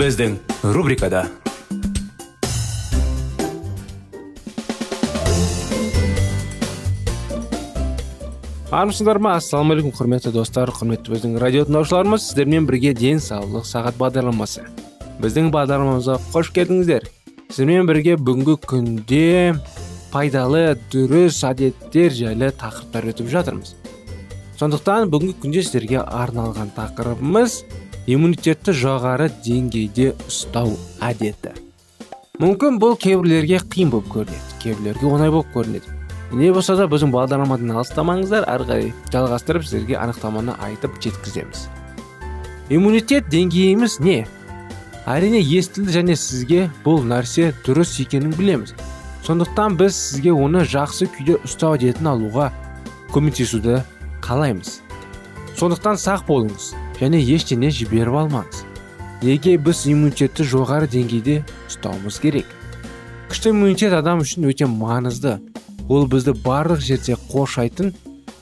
Біздің рубрикада армысыңдар ма ассалаумағалейкум құрметті достар құрметті біздің радио тыңдаушыларымыз сіздермен бірге денсаулық сағат бағдарламасы. Біздің бағдарламамызға қош келдіңіздер. Сіздермен бірге бүгінгі күнде пайдалы дұрыс әдеттер жайлы тақырыптар өтіп жатырмыз. Сондықтан бүгінгі күнде сіздерге арналған тақырыбымыз иммунитетті жоғары деңгейде ұстау әдеті. Мүмкін бұл кейбіреулерге қиын болып көрінеді кейбіреулерге оңай болып көрінеді. Не болса да біздің бағдарламадан алыстамаңыздар ары қарай жалғастырып сіздерге анықтаманы айтып жеткіземіз. Иммунитет деңгейіміз не? Әрине естілді және сізге бұл нәрсе дұрыс екенін білеміз. Сондықтан біз сізге оны жақсы күйде ұстау әдетін алуға көмектесуді қалаймыз. Сондықтан сақ болыңыз. Және ештеңе жіберіп алмаңыз неге біз иммунитетті жоғары деңгейде ұстауымыз керек? Күшті иммунитет адам үшін өте маңызды. Ол бізді барлық жерде қоршайтын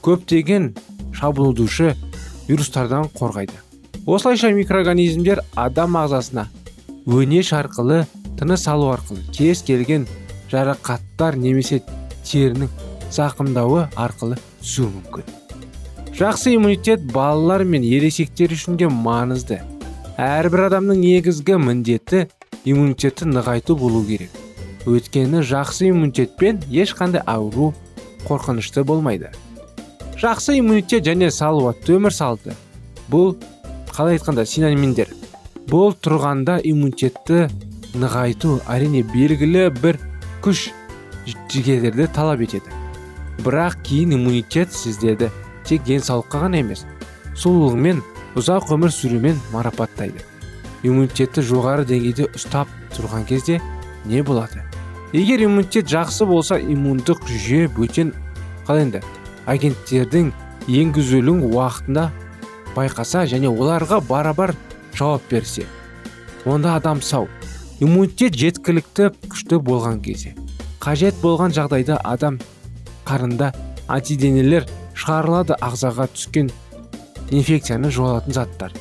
көптеген шабуылдаушы вирустардан қорғайды. Осылайша микроорганизмдер адам ағзасына өнеш арқылы тыныс алу арқылы кез келген жарақаттар немесе терінің зақымдауы арқылы түсуі мүмкін. Жақсы иммунитет балалар мен ересектер үшін де маңызды. Әрбір адамның негізгі міндеті иммунитетті нығайту болу керек. Өйткені жақсы иммунитетпен ешқандай ауру қорқынышты болмайды. Жақсы иммунитет және салауатты өмір салты. Бұл қалай айтқанда синонимдер. Бұл тұрғанда иммунитетті нығайту әрине белгілі бір күш жігерлерді талап етеді. Бірақ кейін иммунитет сіздерді тек денсаулыққа ғана емес сұлулығымен ұзақ өмір сүрумен марапаттайды. Иммунитетті жоғары деңгейде ұстап тұрған кезде не болады? Егер иммунитет жақсы болса иммундық жүйе бөтен қалай енді агенттердің енгізілуін уақытында байқаса және оларға барабар жауап берсе онда адам сау. Иммунитет жеткілікті күшті болған кезде. Қажет болған жағдайда адам қарында антиденелер шығарылады ағзаға түскен инфекцияны жоятын заттар.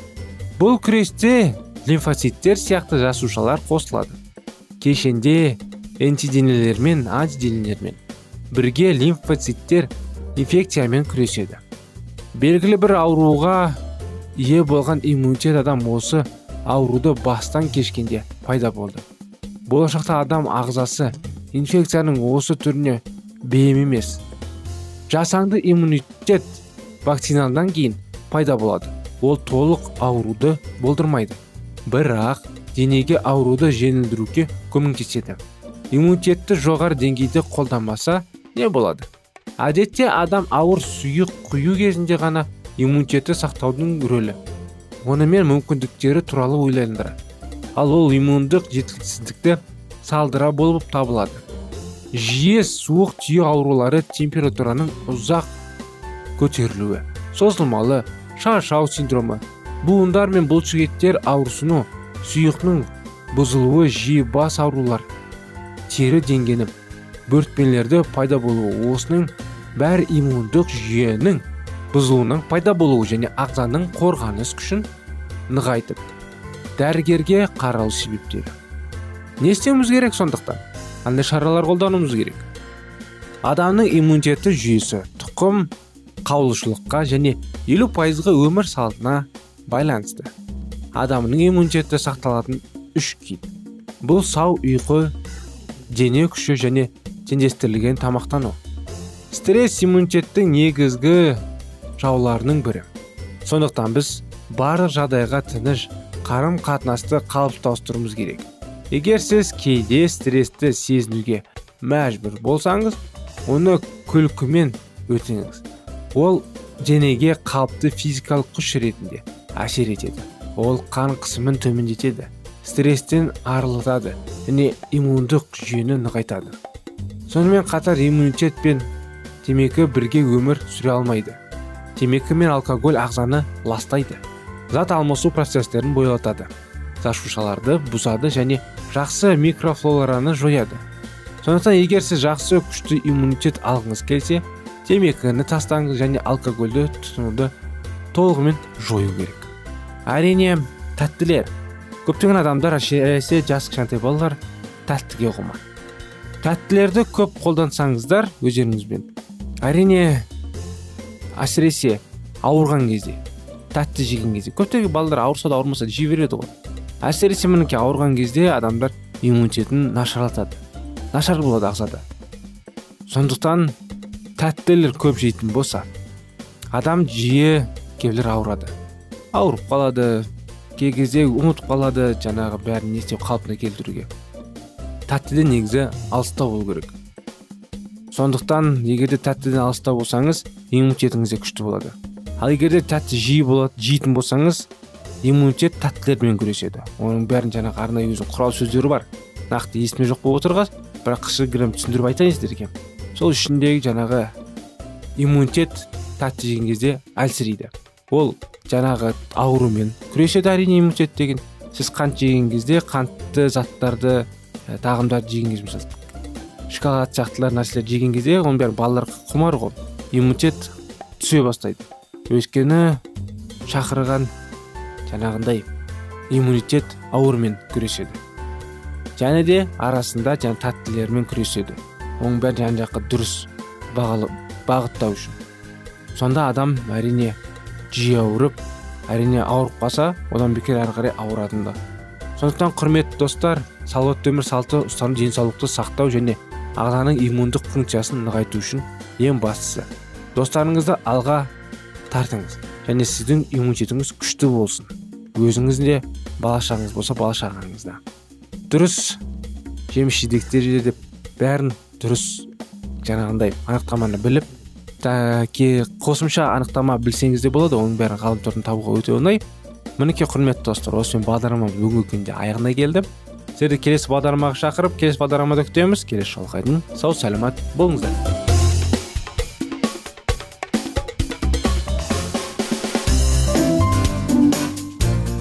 Бұл күресте лимфоциттер сияқты жасушалар қосылады. Кешенде антиденелер мен антиденелермен бірге лимфоциттер инфекциямен күреседі. Белгілі бір ауруға ие болған иммунитет адам осы ауруды бастан кешкенде пайда болды. Болашақта адам ағзасы инфекцияның осы түріне бейім емес. Жасанды иммунитет вакцинадан кейін пайда болады. Ол толық ауруды болдырмайды. Бірақ денеге ауруды жеңілдіруге көмектеседі. Иммунитетті жоғары деңгейде қолданбаса не болады? Әдетте адам ауыр сұйық құю кезінде ғана иммунитетті сақтаудың рөлі онымен мүмкіндіктері туралы ойландырады ал ол иммундық жеткіліксіздікті салдыра болып табылады. Жиі суық тию аурулары температураның ұзақ көтерілуі созылмалы шаршау синдромы буындар мен бұлшықеттер ауырсыну сұйықтың бұзылуы жиі бас аурулар тері деңгені бөртпелерді пайда болуы осының бәр иммундық жүйенің бұзылуының пайда болуы және ағзаның қорғаныс күшін нығайтып дәрігерге қаралу себептері. Не істеуіміз керек сондықтан? Қандай шаралар қолдануымыз керек? Адамның иммунитеті жүйесі тұқым қаулышылыққа және елу пайызға өмір салтына байланысты. Адамның иммунитеті сақталатын үш кит. Бұл сау ұйқы дене күші және теңдестірілген тамақтану. Стресс иммунитеттің негізгі жауларының бірі. Сондықтан біз барлық жағдайға тыныш қарым қатынасты қалыпты ауыстыруымыз керек. Егер сіз кейде стрессті сезінуге мәжбүр болсаңыз оны күлкімен өтіңіз ол денеге қалыпты физикалық күш ретінде әсер етеді. Ол қан қысымын төмендетеді стресстен арылтады және иммундық жүйені нығайтады. Сонымен қатар иммунитет пен темекі бірге өмір сүре алмайды. Темекі мен алкоголь ағзаны ластайды. Зат алмасу процестерін бойлатады. Жасушаларды бұзады және жақсы микрофлораны жояды. Сондықтан егер сіз жақсы күшті иммунитет алғыңыз келсе темекіні тастаңыз және алкогольді тұтынуды толығымен жою керек. Әрине тәттілер көптеген адамдар әсіресе жас кішкентай балалар тәттіге құмар тәттілерді көп қолдансаңыздар өздеріңізбен. Әрине әсіресе ауырған кезде тәтті жеген кезде көптеген балалар ауырса да ауырмаса да жей береді ғой. Әсіресе мінекей ауырған кезде адамдар иммунитетін нашарлатады. Нашар болады ағзада. Сондықтан тәттілер көп жейтін болса адам жиі кейбіреулер ауырады. Ауырып қалады кей кезде ұмытып қалады жаңағы бәрін не істеп қалпына келтіруге. Тәттіден негізі алыстау болу керек. Сондықтан егер де тәттіден алыста болсаңыз иммунитетіңіз де күшті болады. Ал егер де тәтті жиі болады жейтін болсаңыз иммунитет таттилер менен күрөшөдү. Онун баарын жанагы арнайы өзүнүн курал сөздөрү бар. Нақты эсимде жок болуп отургас бирок бірақ кішігірім түсіндіріп айтайын сиздерге сол ичиндеги жанагы иммунитет тат жеген кезде әлсірейді ол жаңағы аурумен күреседі әрине иммунитет деген. Сіз қант жеген кезде қантты заттарды э, тағамдарды жеген кезде мыслы шоколад сияқтылар нәрселерді жеген кезде оның бәрін балалар құмар ғой. Иммунитет түсе бастайды. Өйткені шақырған жаңағындай иммунитет аурумен күреседі. Және де арасында жаңа тәттілермен күреседі. Оның бәрін жан жаққа дұрыс бағыттау үшін. Сонда адам әрине жиі ауырып әрине ауырып қалса одан бекер әрі қарай ауыратын да. Сондықтан құрметті достар салауатты өмір салты ұстану денсаулықты сақтау және ағзаның иммундық функциясын нығайту үшін ең бастысы. Достарыңызды алға тартыңыз және сіздің иммунитетіңіз күшті болсын. Өзіңізде бала шағаңыз болса бала дұрыс жеміс жидектер деп бәрін дұрыс жаңағындай анықтаманы біліп қосымша анықтама білсеңіз де болады оның бәрін ғаламтордан табуға өте оңай. Мінекей құрметті достар осымен бағдарламамыз бүгінгі күнде аяғына келді. Сіздерді келесі бағдарламаға шақырып келесі бағдарламада күтеміз. Келесі жолға дейін сау саламат болыңыздар.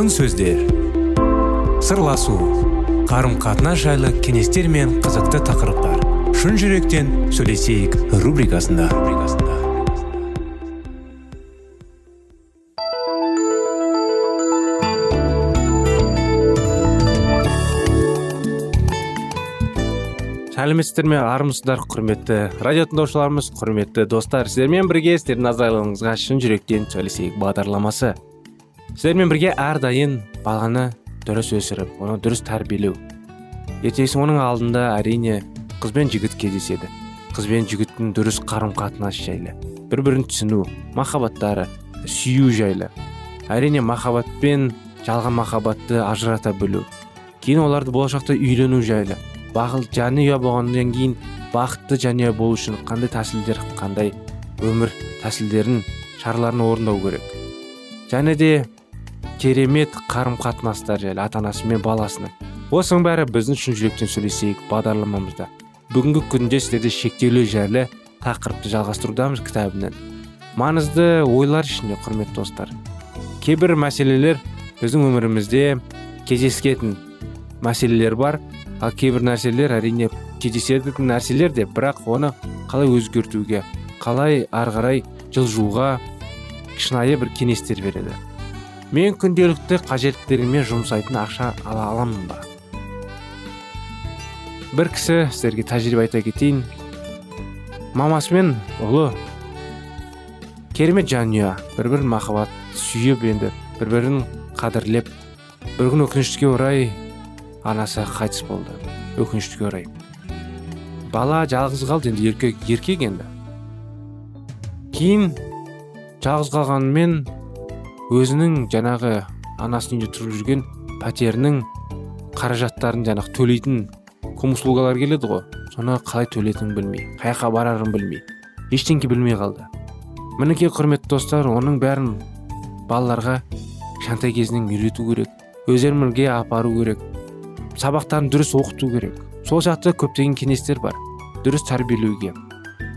Алтын сөздер. Сырласу қарым қатынас жайлы кеңестер мен қызықты тақырыптар. Шын жүректен сөйлесейік рубрикасында. Сәлеметсіздер ме армысыздар құрметті радио тыңдаушыларымыз құрметті достар. Сіздермен бірге сіздердің назарларыңызға шын жүректен сөйлесейік бағдарламасы. Сіздермен бірге әрдайым баланы дұрыс өсіріп оны дұрыс тәрбиелеу. Ертеңгісін оның алдында әрине қыз бен жігіт кездеседі. Қыз бен жігіттің дұрыс қарым қатынасы жайлы бір бірін түсіну махаббаттары сүю жайлы. Әрине махаббат пен жалған махаббатты ажырата білу кейін оларды болашақта үйлену жайлы. Бақыт жанұя болғаннан кейін бақытты жанұя болу үшін қандай тәсілдер қандай өмір тәсілдерін шараларын орындау керек. Және де керемет қарым қатынастар жайлы ата анасы мен баласының осының бәрі біздің шын жүректен сөйлесейік бағдарламамызда. Бүгінгі күнде сіздерде шектеулі жайлы тақырыпты жалғастырудамыз кітабынан. Маңызды ойлар ішінде құрметті достар. Кейбір мәселелер біздің өмірімізде кездесетін мәселелер бар. Ал кейбір нәрселер әрине кездесетін нәрселер де бірақ оны қалай өзгертуге қалай ары қарай жылжуға шынайы бір кеңестер береді. Мен күнделікті қажеттілігіме жұмсайтын ақша ала аламын ба? бір кісі сіздерге тәжірибе айта кетейін. Мамасы мен ұлы керемет жанұя бір бірін махаббат сүйіп енді бір бірін қадірлеп бір күн өкінішке орай анасы қайтыс болды. Өкінішке орай. Бала жалғыз қалды енді еркек еркек енді. Кейін жалғыз қалғанымен өзінің жаңағы анасының үйінде тұрып жүрген пәтерінің қаражаттарын жаңағы төлейтін комуслугалар келеді ғой. Соны қалай төлейтінін білмей қай жаққа барарын білмей ештеңке білмей қалды. Мінекей құрметті достар оның бәрін балаларға кішкентай кезінен үйрету керек өздерімен бірге апару керек сабақтарын дұрыс оқыту керек. Сол жақта көптеген кеңестер бар дұрыс тәрбиелеуге.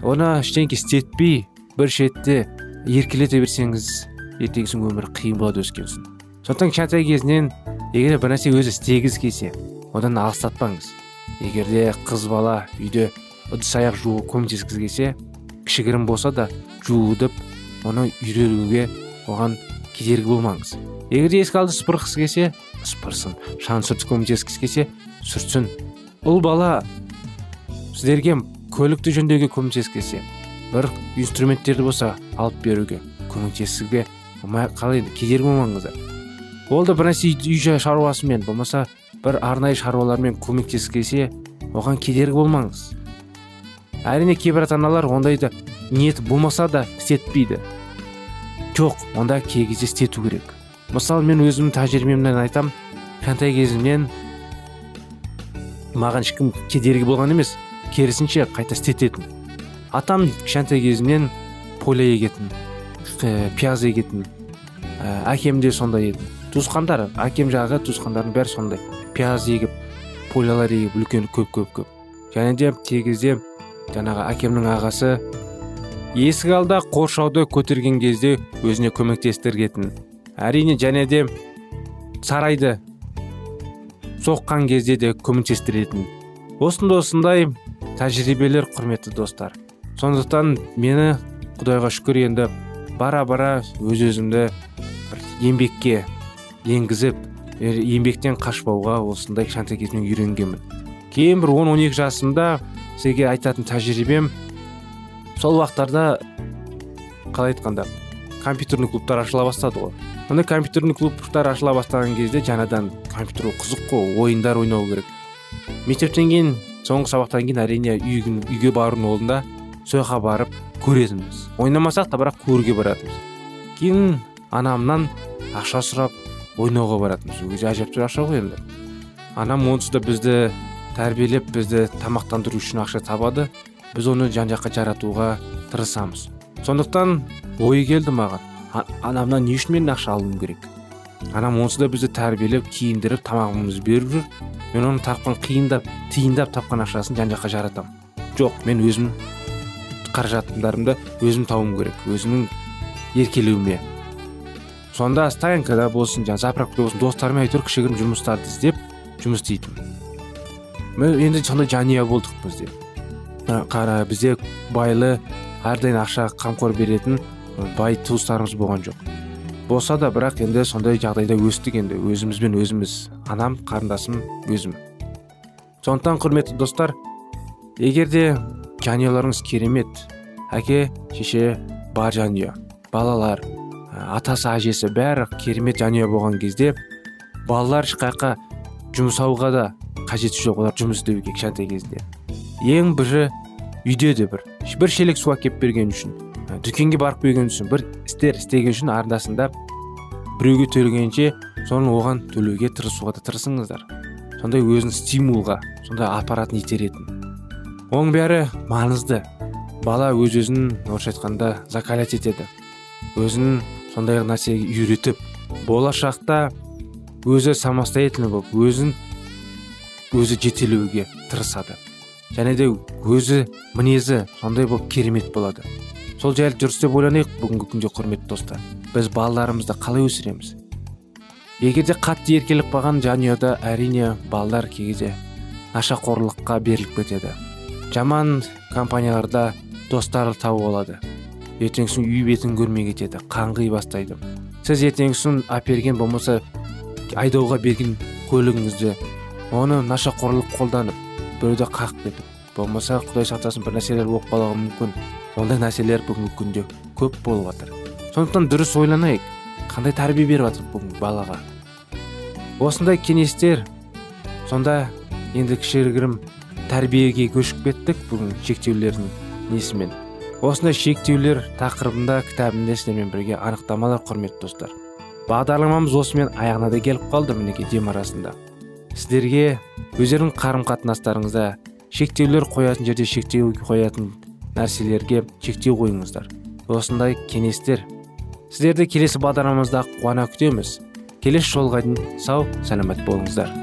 Оны ештеңке істетпей бір шетте еркелете берсеңіз ертеңгісін өмір қиын болады өскен соң сондықтан кішкентай кезінен егер бір нәрсе өзі істегіңіз келсе одан алыстатпаңыз егер де қыз бала үйде ыдыс аяқ жуу көмектескіңіз келсе кішігірім болса да жуудып оны үйренуге оған кедергі болмаңыз. Егер де ескі алды сыпырғысы келсе сыпырсын. Шаң сүртіп көмектескісі келсе сүртсін. Ұл бала сіздерге көлікті жөндеуге көмектескісі келсе бір инструменттерді болса алып беруге көмектесуге қалай кедергі болмаңыздар. Ол да бір нәрсе үй жай шаруасымен болмаса бір арнайы шаруалармен көмектескісі келсе оған кедергі болмаңыз. Әрине кейбір ата аналар ондайды ниеті болмаса да істетпейді. Жоқ онда кей кезде істету керек. Мысалы мен өзімнің тәжірибемнен айтам кішкентай кезімнен маған ешкім кедергі болған емес керісінше қайта істететін. Атам кішкентай кезімнен поля егетін. Пияз егетін. Әкем де сондай еді. Туысқандар әкем жағы туысқандардың бәрі сондай. Пияз егіп полялар егіп үлкен көп көп көп. Және де кей кезде жаңағы әкемнің ағасы есік алда қоршауды көтерген кезде өзіне көмектестіргетін. Әрине және де сарайды соққан кезде де көмектестіретін. Осындай осындай тәжірибелер құрметті достар. Сондықтан мені құдайға шүкір енді бара бара өз өзімді бір еңбекке енгізіп еңбектен қашпауға осындай кішкентай кезімнен үйренгенмін. Кейін бір он он екі жасымда сізге айтатын тәжірибем сол уақыттарда қалай айтқанда компьютерный клубтар ашыла бастады ғой. Мына компьютерный клубтар ашыла бастаған кезде жаңадан компьютер қызық қой ойындар ойнау керек. Мектептен кейін соңғы сабақтан кейін әрине үйге, барудың орнында сол барып көретінбіз ойнамасақ та бірақ көруге баратынбыз кейін анамнан ақша сұрап ойнауға баратынбыз кезде әжептәуір ақша ғой енді анам онсыз да бізді тәрбиелеп бізді тамақтандыру үшін ақша табады біз оны жан жаққа жаратуға тырысамыз сондықтан ой келді маған анамнан не үшін мен ақша алуым керек анам онсыз да бізді тәрбиелеп киіндіріп тамағымызды беріп жүр мен оны тапқан қиындап тиындап тапқан ақшасын жан жаққа жаратамын жоқ мен өзім қаражатымдарымды өзім тауым керек өзімнің еркелеуіме. Сонда стоянкада болсын жаңағы заправкада болсын достарыммен әйтеуір кішігірім жұмыстарды іздеп жұмыс істейтінмін енді сондай жанұя болдық бізде қара бізде байлы әрдайым ақша қамқор беретін бай туыстарымыз болған жоқ. Болса да бірақ енді сондай жағдайда өстік енді өзімізбен өзіміз анам қарындасым өзім. Сондықтан құрметті достар егер де жанұяларыңыз керемет. Әке шеше бар жанұя. Балалар ә, атасы әжесі бәрі керемет жанұя болған кезде балалар ешқаяққа жұмсауға да қажеті жоқ олар жұмыс істеуге кішкентай кезде. Ең бірі үйде де бір бір шелек су әкеліп берген үшін ә, дүкенге барып берген үшін бір істер істеген үшін арнасында біреуге төлегенше соны оған төлеуге тырысуға да тырысыңыздар. Сондай өзін стимулға сондай апаратын итеретін. Оның бәрі маңызды. Бала өз өзін орысша айтқанда закалять етеді. Өзін сондай нәрсеге үйретіп болашақта өзі самостоятельный болып өзін өзі жетелеуге тырысады. Және де өзі мінезі сондай болып керемет болады. Сол жайлы дұрыс деп ойланайық бүгінгі күнде құрметті достар. Біз балаларымызды қалай өсіреміз? Егер де қатты еркелік қалған жанұяда әрине балалар кезде нашақорлыққа беріліп кетеді. Жаман компанияларда достар тауып алады. Ертеңгісін үй бетін көрмей кетеді қаңғи бастайды. Сіз ертеңгісін әперген болмаса айдауға берген көлігіңізді оны нашақорлық қолданып біреуді қағып кетіп болмаса құдай сақтасын бір нәрселер болып қалуы мүмкін. Ондай нәрселер бүгінгі күнде көп болып жатыр. Сондықтан дұрыс ойланайық қандай тәрбие беріп жатырмыз бүгінгі балаға? Осындай кеңестер сонда енді кішігірім тәрбиеге көшіп кеттік бүгін шектеулердің несімен. Осындай шектеулер тақырыбында кітабында сіздермен бірге анықтамалар құрметті достар. Бағдарламамыз осымен аяғына да келіп қалды мінекей дем арасында. Сіздерге өздеріңнің қарым қатынастарыңызда шектеулер қоятын жерде шектеу қоятын нәрселерге шектеу қойыңыздар. Осындай кеңестер. Сіздерді келесі бағдарламамызда қуана күтеміз. Келесі жолға дейін сау сәлемет болыңыздар.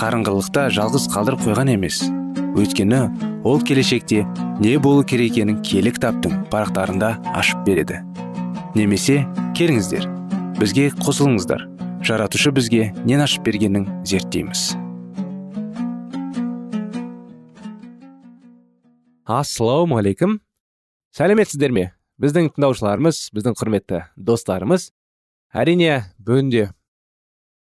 қарыңғылықта жалғыз қалдырып қойған емес. Өйткені ол келешекте не болу керек екенін киелі кітаптың парақтарында ашып береді. Немесе келіңіздер бізге қосылыңыздар. Жаратушы бізге нен ашып бергенін зерттейміз. Ассалаумағалейкум сәлеметсіздер ме? Біздің тыңдаушыларымыз біздің құрметті достарымыз әрине бүгінде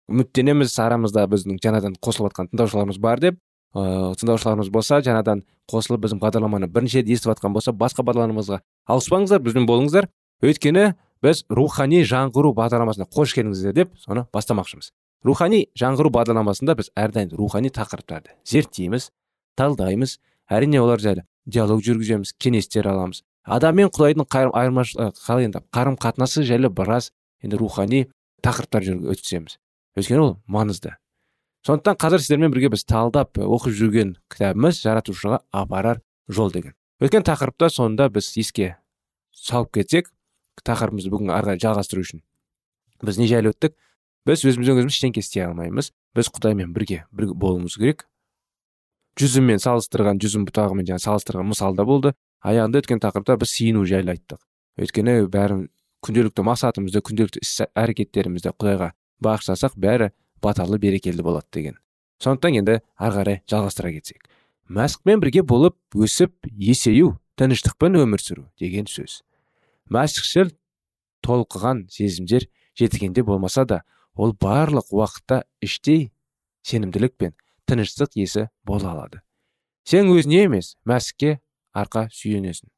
үміттенеміз арамызда біздің жаңадан қосылып жатқан тыңдаушыларымыз бар деп ыыы тыңдаушыларымыз болса жаңадан қосылып біздің бағдарламаны бірінші рет естіп жатқан болса басқа бағдарламамызға ауыспаңыздар бізбен болыңыздар. Өйткені біз рухани жаңғыру бағдарламасына қош келдіңіздер деп соны бастамақшымыз. Рухани жаңғыру бағдарламасында біз әрдайым рухани тақырыптарды зерттейміз талдаймыз әрине олар жайлы диалог жүргіземіз кеңестер аламыз. Адам мен құдайдың қалай енді қарым қатынасы жайлы біраз енді рухани тақырыптар өткіземіз. Өйткені ол маңызды. Сондықтан қазір сіздермен бірге біз талдап оқып жүрген кітабымыз жаратушыға апарар жол деген. Өткен тақырыпта сонда біз еске салып кетсек тақырыбымызды бүгін ары қарай жалғастыру үшін біз не жайлы өттік? Біз өзіміз өзіміз ештеңке істей алмаймыз. Біз құдаймен бірге бір болуымыз керек. Жүзіммен салыстырған жүзім бұтағымен жаңағы салыстырған мысалда болды. Аяғында өткен тақырыпта біз сиыну жайлы айттық. Өйткені бәрін күнделікті мақсатымызды күнделікті іс әрекеттерімізді құдайға бағыштасақ бәрі баталы берекелі болады деген. Сондықтан енді ары қарай жалғастыра кетсек. Мәсіхпен бірге болып өсіп есею тыныштықпен өмір сүру деген сөз. Мәсіхшіл толқыған сезімдер жеткенде болмаса да ол барлық уақытта іштей сенімділік пен тыныштық есі бола алады. Сен өзіне емес мәсікке арқа сүйенесің.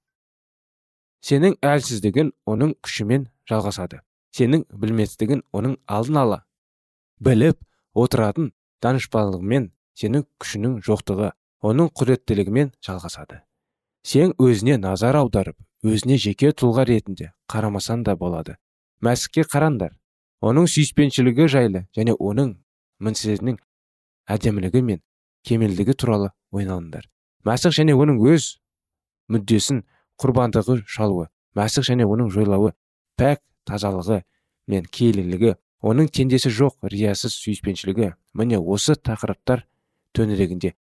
Сенің әлсіздігін оның күшімен жалғасады. Сенің білместігін оның алдын ала біліп отыратын данышпандығымен сенің күшінің жоқтығы оның құдіреттілігімен жалғасады. Сен өзіне назар аударып өзіне жеке тұлға ретінде қарамасан да болады. Мәсікке қараңдар оның сүйіспеншілігі жайлы және оның мінсізінің әдемілігі мен кемелдігі туралы ойланыңдар. Мәсіх және оның өз мүддесін құрбандығы шалуы мәсіх және оның жойлауы пәк тазалығы мен киелілігі оның теңдесі жоқ риясыз сүйіспеншілігі. Міне осы тақырыптар төңірегінде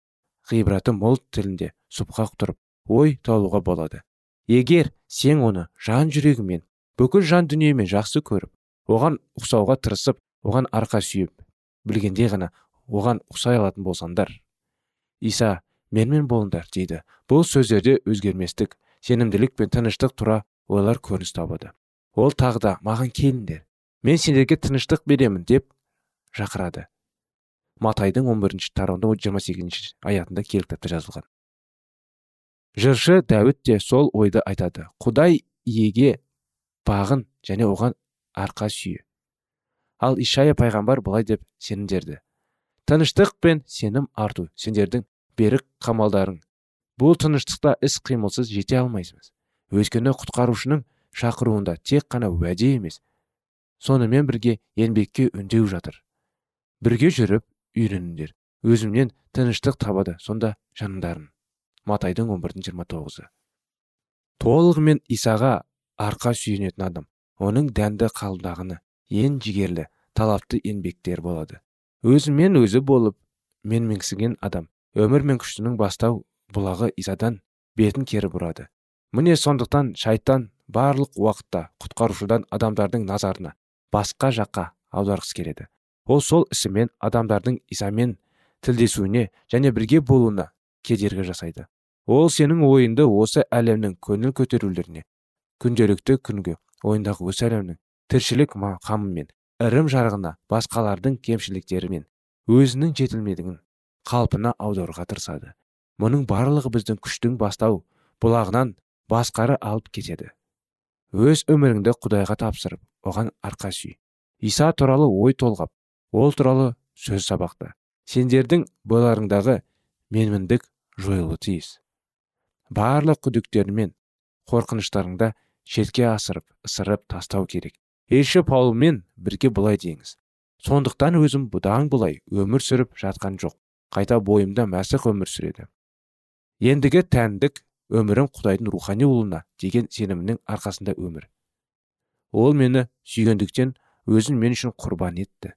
ғибраты мол тілінде сұпқақ тұрып ой талуға болады. Егер сен оны жан жүрегімен бүкіл жан дүниемен жақсы көріп оған ұқсауға тырысып оған арқа сүйіп білгенде ғана оған ұқсай алатын болсаңдар иса менімен болыңдар дейді. Бұл сөздерде өзгерместік сенімділік пен тыныштық тура ойлар көрініс табады. Ол тағы да маған келіңдер мен сендерге тыныштық беремін деп шақырады. Матайдың 11 бірінші тарауында жиырма сегізінші аятында киелі кітапта жазылған. Жыршы дәуіт те сол ойды айтады. Құдай иеге бағын және оған арқа сүйе. Ал ишая пайғамбар былай деп сенімдерді. Тыныштық пен сенім арту. Сендердің берік қамалдарың. Бұл тыныштықта іс қимылсыз жете алмайсыз. Өйткені құтқарушының шақыруында тек қана уәде емес сонымен бірге еңбекке үндеу жатыр. Бірге жүріп үйреніңдер. Өзімнен тыныштық табады сонда жаныңдарын. Матайдың он бірдің жиырма тоғызы. Толығымен исаға арқа сүйенетін адам оның дәнді қалдағыны ең жігерлі талапты еңбектер болады. Өзімен өзі болып менменсіген адам. Өмір мен күштінің бастау бұлағы изадан бетін кері бұрады. Міне сондықтан шайтан барлық уақытта құтқарушыдан адамдардың назарына басқа жаққа аударғысы келеді. Ол сол ісімен адамдардың исамен тілдесуіне және бірге болуына кедергі жасайды. Ол сенің ойынды осы әлемнің көңіл көтерулеріне күнделікті күнгі ойындағы осы әлемнің тіршілік қамымен ірім жарығына басқалардың кемшіліктері мен өзінің жетілмедігін қалпына аударуға тырысады. Мұның барлығы біздің күштің бастау бұлағынан басқары алып кетеді. Өз өміріңді құдайға тапсырып оған арқа сүй. Иса туралы ой толғап ол туралы сөз сабақты. Сендердің бойларыңдағы менміндік жойылуы тиіс. Барлық күдіктер мен қорқыныштарыңда шетке асырып ысырып тастау керек. Елші паулмен бірге былай деңіз сондықтан өзім бұдан былай өмір сүріп жатқан жоқ. Қайта бойымда мәсіх өмір сүреді. Ендігі тәндік өмірім құдайдың рухани ұлына деген сенімінің арқасында өмір. Ол мені сүйгендіктен өзін мен үшін құрбан етті.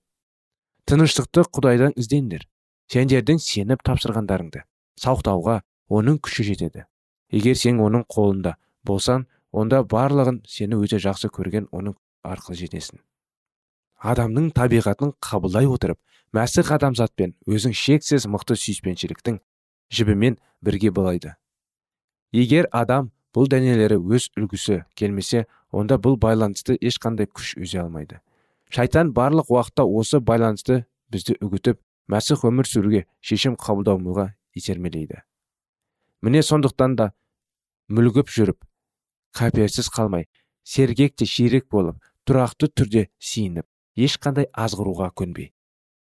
Тыныштықты құдайдан іздеңдер. Сендердің сеніп тапсырғандарыңды сақтауға оның күші жетеді. Егер сен оның қолында болсаң онда барлығын сені өте жақсы көрген оның арқылы жетесің. Адамның табиғатын қабылдай отырып мәсіх адамзатпен өзің шексіз мықты сүйіспеншіліктің жібімен бірге болайды егер адам бұл дәнелері өз үлгісі келмесе онда бұл байланысты ешқандай күш үзе алмайды. Шайтан барлық уақытта осы байланысты бізді үгітіп мәсіх өмір сүруге шешім қабылдауымызға итермелейді. Міне сондықтан да мүлгіп жүріп қаперсіз қалмай сергек те ширек болып тұрақты түрде сиініп ешқандай азғыруға көнбей.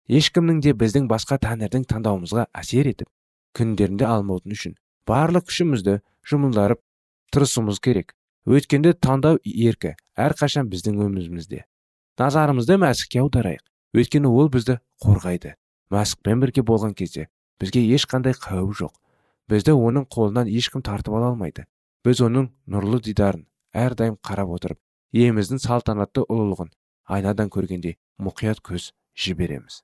Ешкімнің де біздің басқа тәңірдің таңдауымызға әсер етіп күндерінде алмаудың үшін барлық күшімізді жұмылдырып тырысуымыз керек. Өйткенде таңдау еркі әрқашан біздің өмірімізде. Назарымызды мәсікке аударайық. Өйткені ол бізді қорғайды. Мәсікпен бірге болған кезде бізге ешқандай қауіп жоқ. Бізді оның қолынан ешкім тартып ала алмайды. Біз оның нұрлы дидарын әрдайым қарап отырып иеміздің салтанатты ұлылығын айнадан көргендей мұқият көз жібереміз.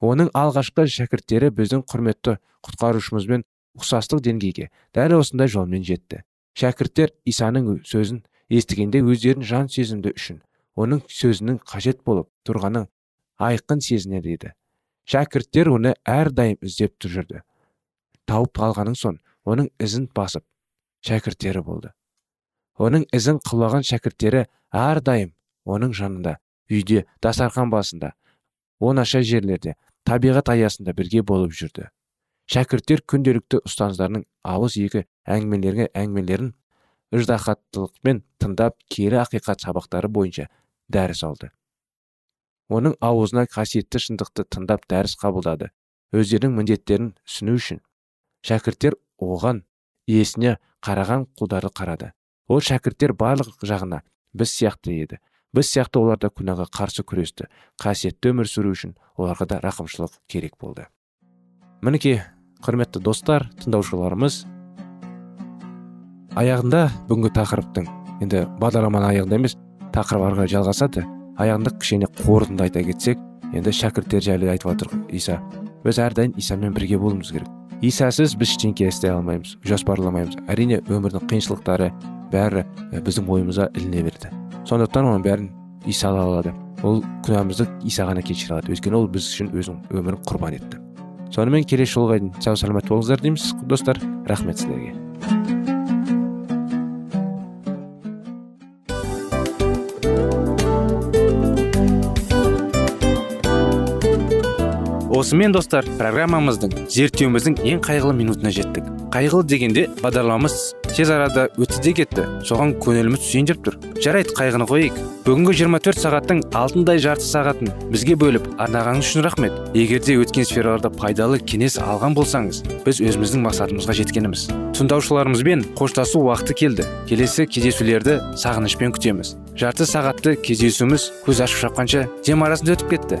Оның алғашқы шәкірттері біздің құрметті құтқарушымызбен ұқсастық деңгейге дәл осындай жолмен жетті. Шәкірттер исаның сөзін естігенде өздерін жан сезімді үшін оның сөзінің қажет болып тұрғанын айқын сезінеді еді. Шәкірттер оны әрдайым іздеп жүрді тауып алғанын соң оның ізін басып шәкірттері болды. Оның ізін құлаған шәкірттері әрдайым оның жанында үйде дастархан басында оңаша жерлерде табиғат аясында бірге болып жүрді. Шәкірттер күнделікті ұстаздарының ауыз екі әңгімелерге әңгімелерін ыждахаттылықпен тыңдап кері ақиқат сабақтары бойынша дәріс алды. Оның аузына қасиетті шындықты тыңдап дәріс қабылдады. Өздерінің міндеттерін түсіну үшін шәкірттер оған иесіне қараған құлдары қарады. Ол шәкірттер барлық жағына біз сияқты еді. Біз сияқты олар да күнәға қарсы күресті. Қасиетті өмір сүру үшін оларға да рақымшылық керек болды. Мінекей құрметті достар тыңдаушыларымыз аяғында бүгінгі тақырыптың енді бағдарламаның аяғында емес тақырып ары қарай жалғасады. Аяғында кішкене қорытынды айта кетсек енді шәкірттер жайлы айтып жатыр иса. Біз әрдайым исамен бірге болуымыз керек. Исасыз біз ештеңке істей алмаймыз жоспарламаймыз. Әрине өмірдің қиыншылықтары бәрі біздің бойымызға іліне берді. Сондықтан оның бәрін иса ала алады. Ол күнәмізді иса ғана кешіре алады. Өйткені ол біз үшін өзінің өмірін құрбан етті. Сонымен келесі жолға дейін сау саламат болыңыздар дейміз. Достар рахмет сіздерге. Осымен достар программамыздың зерттеуіміздің ең қайғылы минутына жеттік. Қайғылы дегенде бағдарламамыз тез арада өтті де кетті. Соған көңіліміз түсейін деп тұр. Жарайды қайғыны қояйық бүгінгі 24 сағаттың алтындай жарты сағатын бізге бөліп арнағаныңыз үшін рахмет. Егер де өткен сфераларда пайдалы кеңес алған болсаңыз біз өзіміздің мақсатымызға жеткеніміз. Тыңдаушыларымызбен қоштасу уақыты келді. Келесі кездесулерді сағынышпен күтеміз. Жарты сағатты кездесуіміз көз ашып шапқанша дем арасында өтіп кетті.